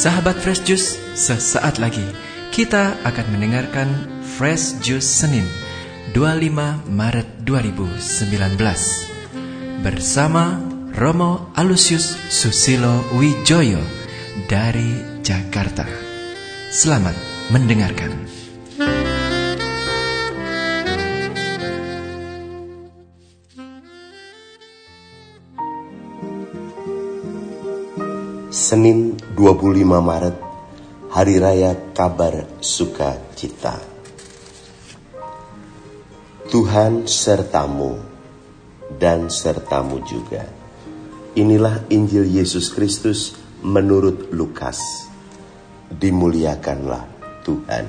Sahabat Fresh Juice, sesaat lagi kita akan mendengarkan Fresh Juice Senin 25 Maret 2019 bersama Romo Alusius Susilo Wijoyo dari Jakarta. Selamat mendengarkan. Senin 25 Maret Hari Raya Kabar Sukacita. Tuhan sertamu dan sertamu juga. Inilah Injil Yesus Kristus menurut Lukas. Dimuliakanlah Tuhan.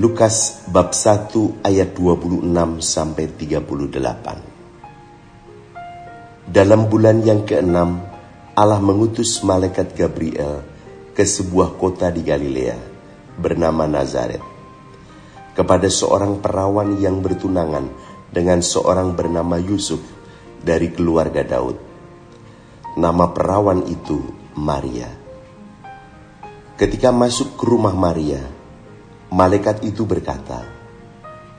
Lukas bab 1 ayat 26 sampai 38 dalam bulan yang keenam, Allah mengutus malaikat Gabriel ke sebuah kota di Galilea bernama Nazaret kepada seorang perawan yang bertunangan dengan seorang bernama Yusuf dari keluarga Daud. Nama perawan itu Maria. Ketika masuk ke rumah Maria, malaikat itu berkata,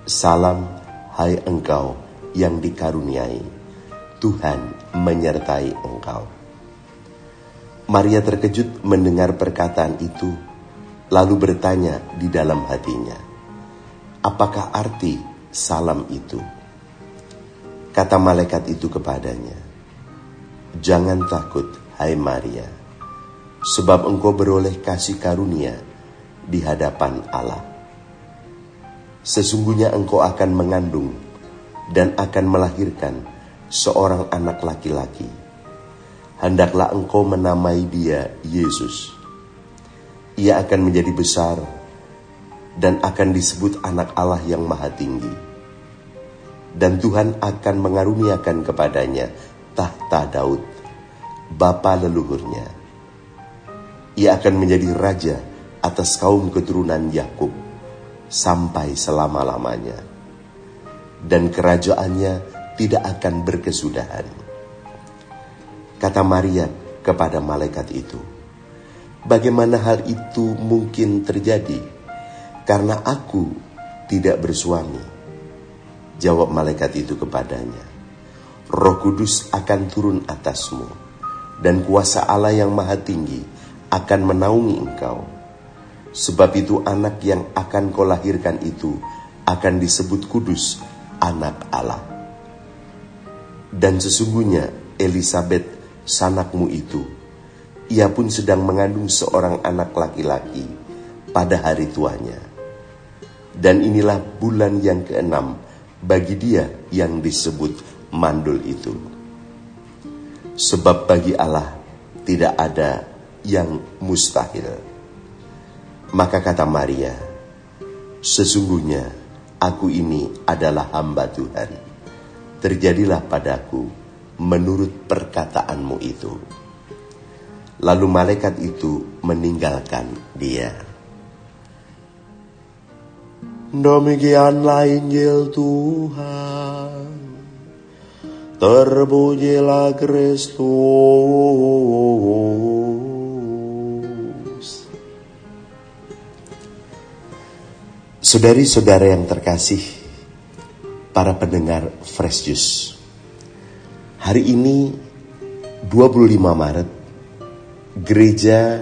"Salam, hai engkau yang dikaruniai." Tuhan menyertai engkau. Maria terkejut mendengar perkataan itu, lalu bertanya di dalam hatinya, "Apakah arti salam itu?" Kata malaikat itu kepadanya, "Jangan takut, hai Maria, sebab engkau beroleh kasih karunia di hadapan Allah. Sesungguhnya engkau akan mengandung dan akan melahirkan." seorang anak laki-laki. Hendaklah engkau menamai dia Yesus. Ia akan menjadi besar dan akan disebut anak Allah yang maha tinggi. Dan Tuhan akan mengaruniakan kepadanya tahta Daud, bapa leluhurnya. Ia akan menjadi raja atas kaum keturunan Yakub sampai selama-lamanya. Dan kerajaannya tidak akan berkesudahan. Kata Maria kepada malaikat itu, Bagaimana hal itu mungkin terjadi? Karena aku tidak bersuami. Jawab malaikat itu kepadanya, Roh Kudus akan turun atasmu, dan kuasa Allah yang maha tinggi akan menaungi engkau. Sebab itu anak yang akan kau lahirkan itu akan disebut kudus, anak Allah. Dan sesungguhnya Elizabeth sanakmu itu, ia pun sedang mengandung seorang anak laki-laki pada hari tuanya. Dan inilah bulan yang keenam bagi dia yang disebut mandul itu. Sebab bagi Allah tidak ada yang mustahil. Maka kata Maria, sesungguhnya aku ini adalah hamba Tuhan terjadilah padaku menurut perkataanmu itu. Lalu malaikat itu meninggalkan dia. Demikianlah Injil Tuhan. Terpujilah Kristus. Saudari-saudara yang terkasih, para pendengar Fresh Juice. Hari ini 25 Maret gereja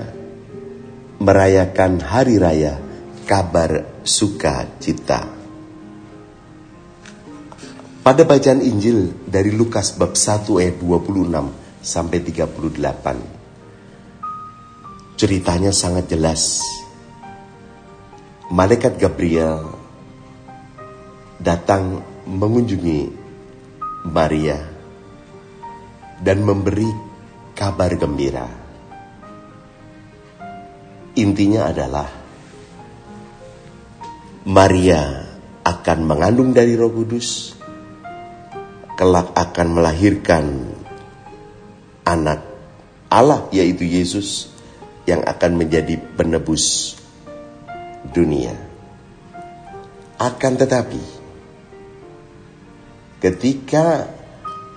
merayakan hari raya kabar sukacita. Pada bacaan Injil dari Lukas bab 1 ayat 26 sampai 38. Ceritanya sangat jelas. Malaikat Gabriel datang mengunjungi Maria dan memberi kabar gembira. Intinya adalah Maria akan mengandung dari Roh Kudus, kelak akan melahirkan anak Allah yaitu Yesus yang akan menjadi penebus dunia. Akan tetapi ketika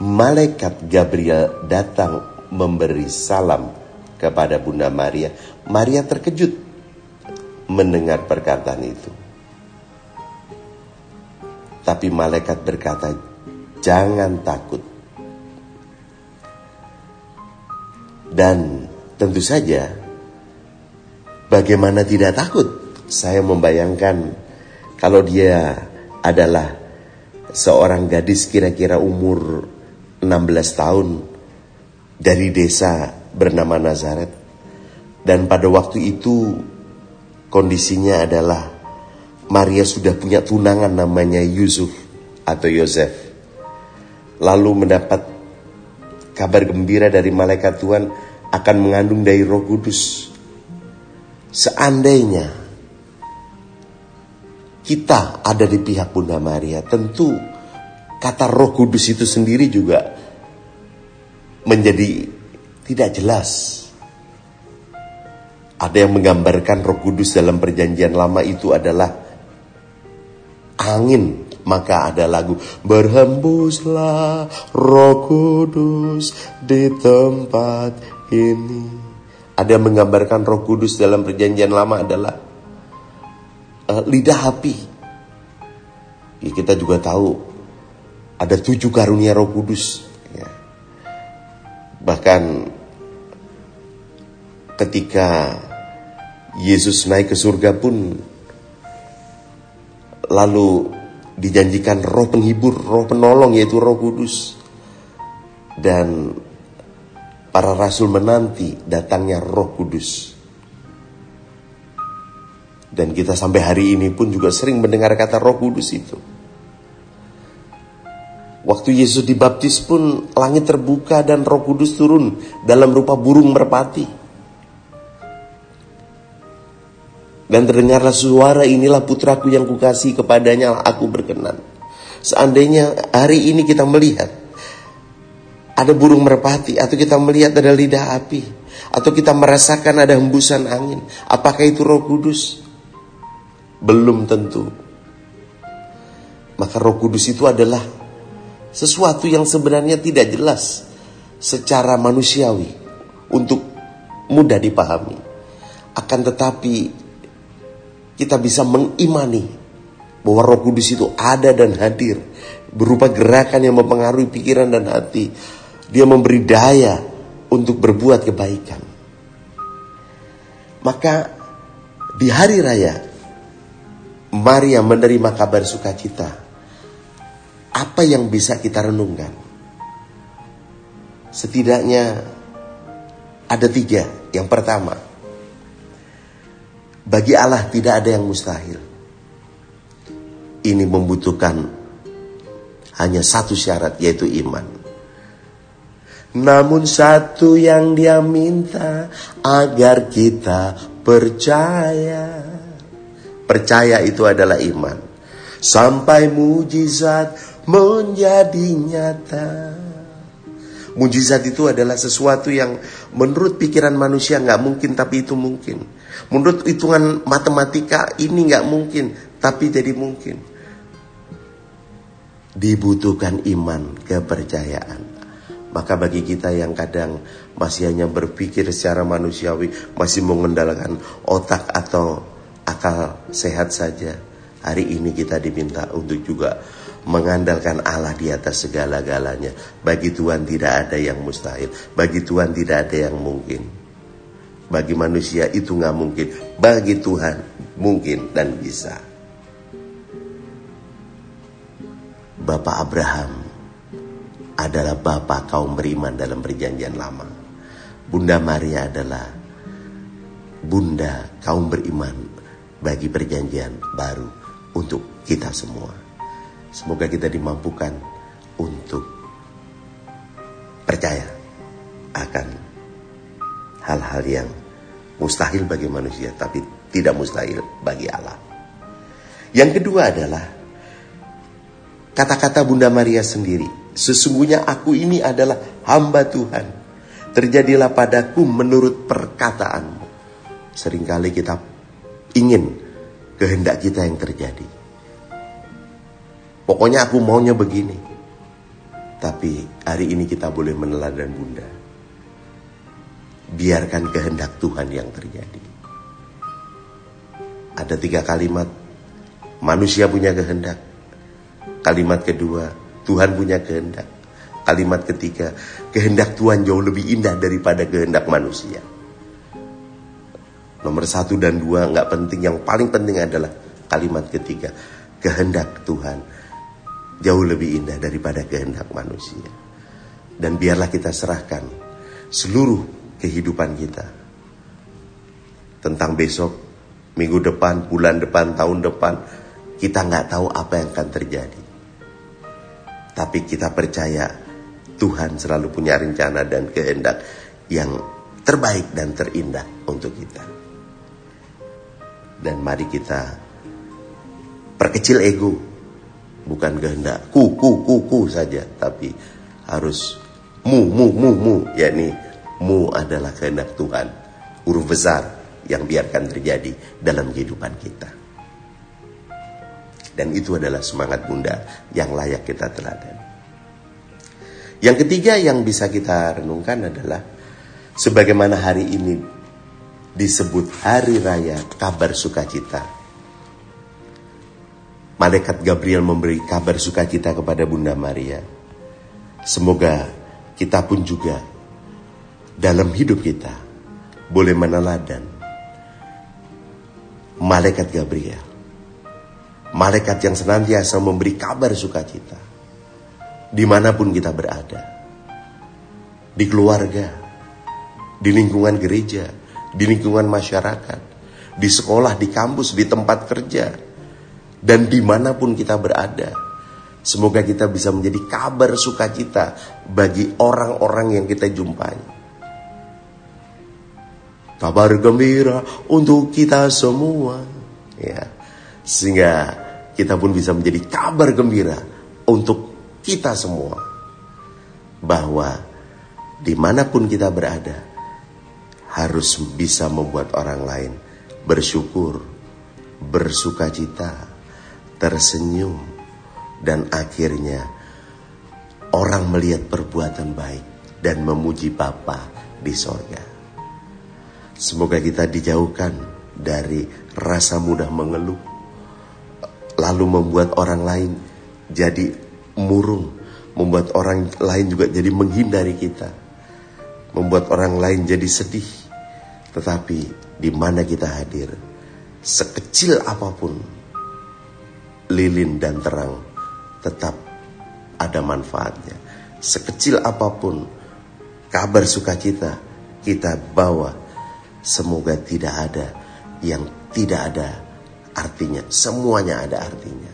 malaikat Gabriel datang memberi salam kepada Bunda Maria. Maria terkejut mendengar perkataan itu. Tapi malaikat berkata, "Jangan takut." Dan tentu saja, bagaimana tidak takut? Saya membayangkan kalau dia adalah seorang gadis kira-kira umur 16 tahun dari desa bernama Nazaret. Dan pada waktu itu kondisinya adalah Maria sudah punya tunangan namanya Yusuf atau Yosef. Lalu mendapat kabar gembira dari malaikat Tuhan akan mengandung dari Roh Kudus. Seandainya kita ada di pihak Bunda Maria, tentu kata Roh Kudus itu sendiri juga menjadi tidak jelas. Ada yang menggambarkan Roh Kudus dalam Perjanjian Lama itu adalah angin, maka ada lagu berhembuslah Roh Kudus di tempat ini. Ada yang menggambarkan Roh Kudus dalam Perjanjian Lama adalah uh, lidah api. Ya, kita juga tahu ada tujuh karunia Roh Kudus. Ya. Bahkan ketika Yesus naik ke surga pun lalu dijanjikan roh penghibur, roh penolong yaitu roh kudus. Dan para rasul menanti datangnya roh kudus. Dan kita sampai hari ini pun juga sering mendengar kata roh kudus itu. Waktu Yesus dibaptis pun langit terbuka dan roh kudus turun dalam rupa burung merpati. Dan terdengarlah suara inilah putraku yang kukasih kepadanya aku berkenan. Seandainya hari ini kita melihat ada burung merpati atau kita melihat ada lidah api atau kita merasakan ada hembusan angin, apakah itu Roh Kudus? Belum tentu. Maka Roh Kudus itu adalah sesuatu yang sebenarnya tidak jelas secara manusiawi untuk mudah dipahami. Akan tetapi kita bisa mengimani bahwa Roh Kudus itu ada dan hadir berupa gerakan yang mempengaruhi pikiran dan hati. Dia memberi daya untuk berbuat kebaikan. Maka di hari raya Maria menerima kabar sukacita. Apa yang bisa kita renungkan? Setidaknya ada tiga. Yang pertama, bagi Allah tidak ada yang mustahil. Ini membutuhkan hanya satu syarat yaitu iman. Namun satu yang dia minta agar kita percaya. Percaya itu adalah iman. Sampai mujizat menjadi nyata. Mujizat itu adalah sesuatu yang menurut pikiran manusia nggak mungkin tapi itu mungkin. Menurut hitungan matematika ini nggak mungkin, tapi jadi mungkin. Dibutuhkan iman, kepercayaan. Maka bagi kita yang kadang masih hanya berpikir secara manusiawi, masih mengendalikan otak atau akal sehat saja, hari ini kita diminta untuk juga mengandalkan Allah di atas segala-galanya. Bagi Tuhan tidak ada yang mustahil, bagi Tuhan tidak ada yang mungkin. Bagi manusia itu nggak mungkin. Bagi Tuhan mungkin dan bisa. Bapak Abraham adalah bapak kaum beriman dalam perjanjian lama. Bunda Maria adalah bunda kaum beriman bagi perjanjian baru untuk kita semua. Semoga kita dimampukan untuk percaya akan hal-hal yang mustahil bagi manusia tapi tidak mustahil bagi Allah. Yang kedua adalah kata-kata Bunda Maria sendiri. Sesungguhnya aku ini adalah hamba Tuhan. Terjadilah padaku menurut perkataanmu. Seringkali kita ingin kehendak kita yang terjadi. Pokoknya aku maunya begini. Tapi hari ini kita boleh meneladani Bunda biarkan kehendak Tuhan yang terjadi. Ada tiga kalimat, manusia punya kehendak. Kalimat kedua, Tuhan punya kehendak. Kalimat ketiga, kehendak Tuhan jauh lebih indah daripada kehendak manusia. Nomor satu dan dua nggak penting, yang paling penting adalah kalimat ketiga, kehendak Tuhan jauh lebih indah daripada kehendak manusia. Dan biarlah kita serahkan seluruh kehidupan kita. Tentang besok, minggu depan, bulan depan, tahun depan, kita nggak tahu apa yang akan terjadi. Tapi kita percaya Tuhan selalu punya rencana dan kehendak yang terbaik dan terindah untuk kita. Dan mari kita perkecil ego, bukan kehendak ku ku ku ku saja, tapi harus mu mu mu mu, yakni mu adalah kehendak Tuhan, huruf besar yang biarkan terjadi dalam kehidupan kita. Dan itu adalah semangat bunda yang layak kita teladan. Yang ketiga yang bisa kita renungkan adalah sebagaimana hari ini disebut hari raya kabar sukacita. Malaikat Gabriel memberi kabar sukacita kepada Bunda Maria. Semoga kita pun juga dalam hidup kita boleh meneladan malaikat Gabriel. Malaikat yang senantiasa memberi kabar sukacita. Di mana pun kita berada. Di keluarga. Di lingkungan gereja. Di lingkungan masyarakat. Di sekolah, di kampus, di tempat kerja. Dan di mana pun kita berada. Semoga kita bisa menjadi kabar sukacita bagi orang-orang yang kita jumpai kabar gembira untuk kita semua ya sehingga kita pun bisa menjadi kabar gembira untuk kita semua bahwa di mana pun kita berada harus bisa membuat orang lain bersyukur bersuka cita tersenyum dan akhirnya orang melihat perbuatan baik dan memuji Bapa di sorga. Semoga kita dijauhkan dari rasa mudah mengeluh, lalu membuat orang lain jadi murung, membuat orang lain juga jadi menghindari kita, membuat orang lain jadi sedih. Tetapi di mana kita hadir, sekecil apa pun lilin dan terang tetap ada manfaatnya. Sekecil apa pun kabar sukacita kita bawa Semoga tidak ada yang tidak ada artinya. Semuanya ada artinya.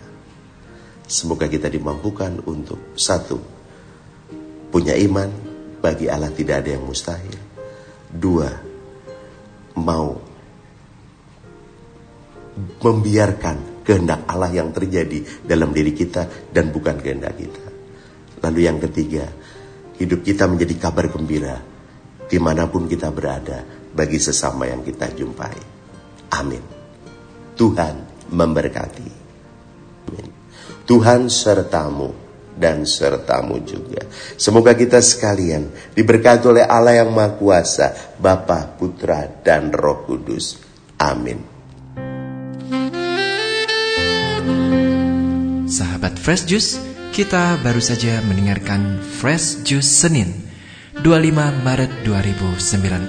Semoga kita dimampukan untuk satu, punya iman bagi Allah tidak ada yang mustahil. Dua, mau membiarkan kehendak Allah yang terjadi dalam diri kita dan bukan kehendak kita. Lalu yang ketiga, hidup kita menjadi kabar gembira di mana pun kita berada bagi sesama yang kita jumpai. Amin. Tuhan memberkati. Amin. Tuhan sertamu dan sertamu juga. Semoga kita sekalian diberkati oleh Allah yang Maha Kuasa, Bapa, Putra, dan Roh Kudus. Amin. Sahabat Fresh Juice, kita baru saja mendengarkan Fresh Juice Senin, 25 Maret 2019.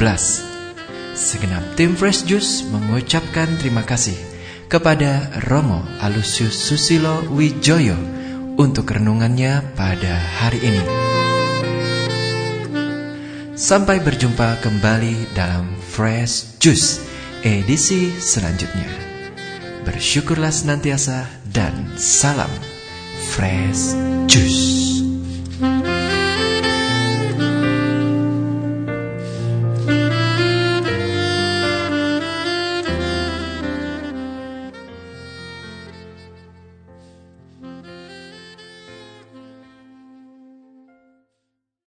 Segenap tim Fresh Juice mengucapkan terima kasih kepada Romo Alusius Susilo Wijoyo untuk renungannya pada hari ini. Sampai berjumpa kembali dalam Fresh Juice edisi selanjutnya. Bersyukurlah senantiasa dan salam Fresh Juice.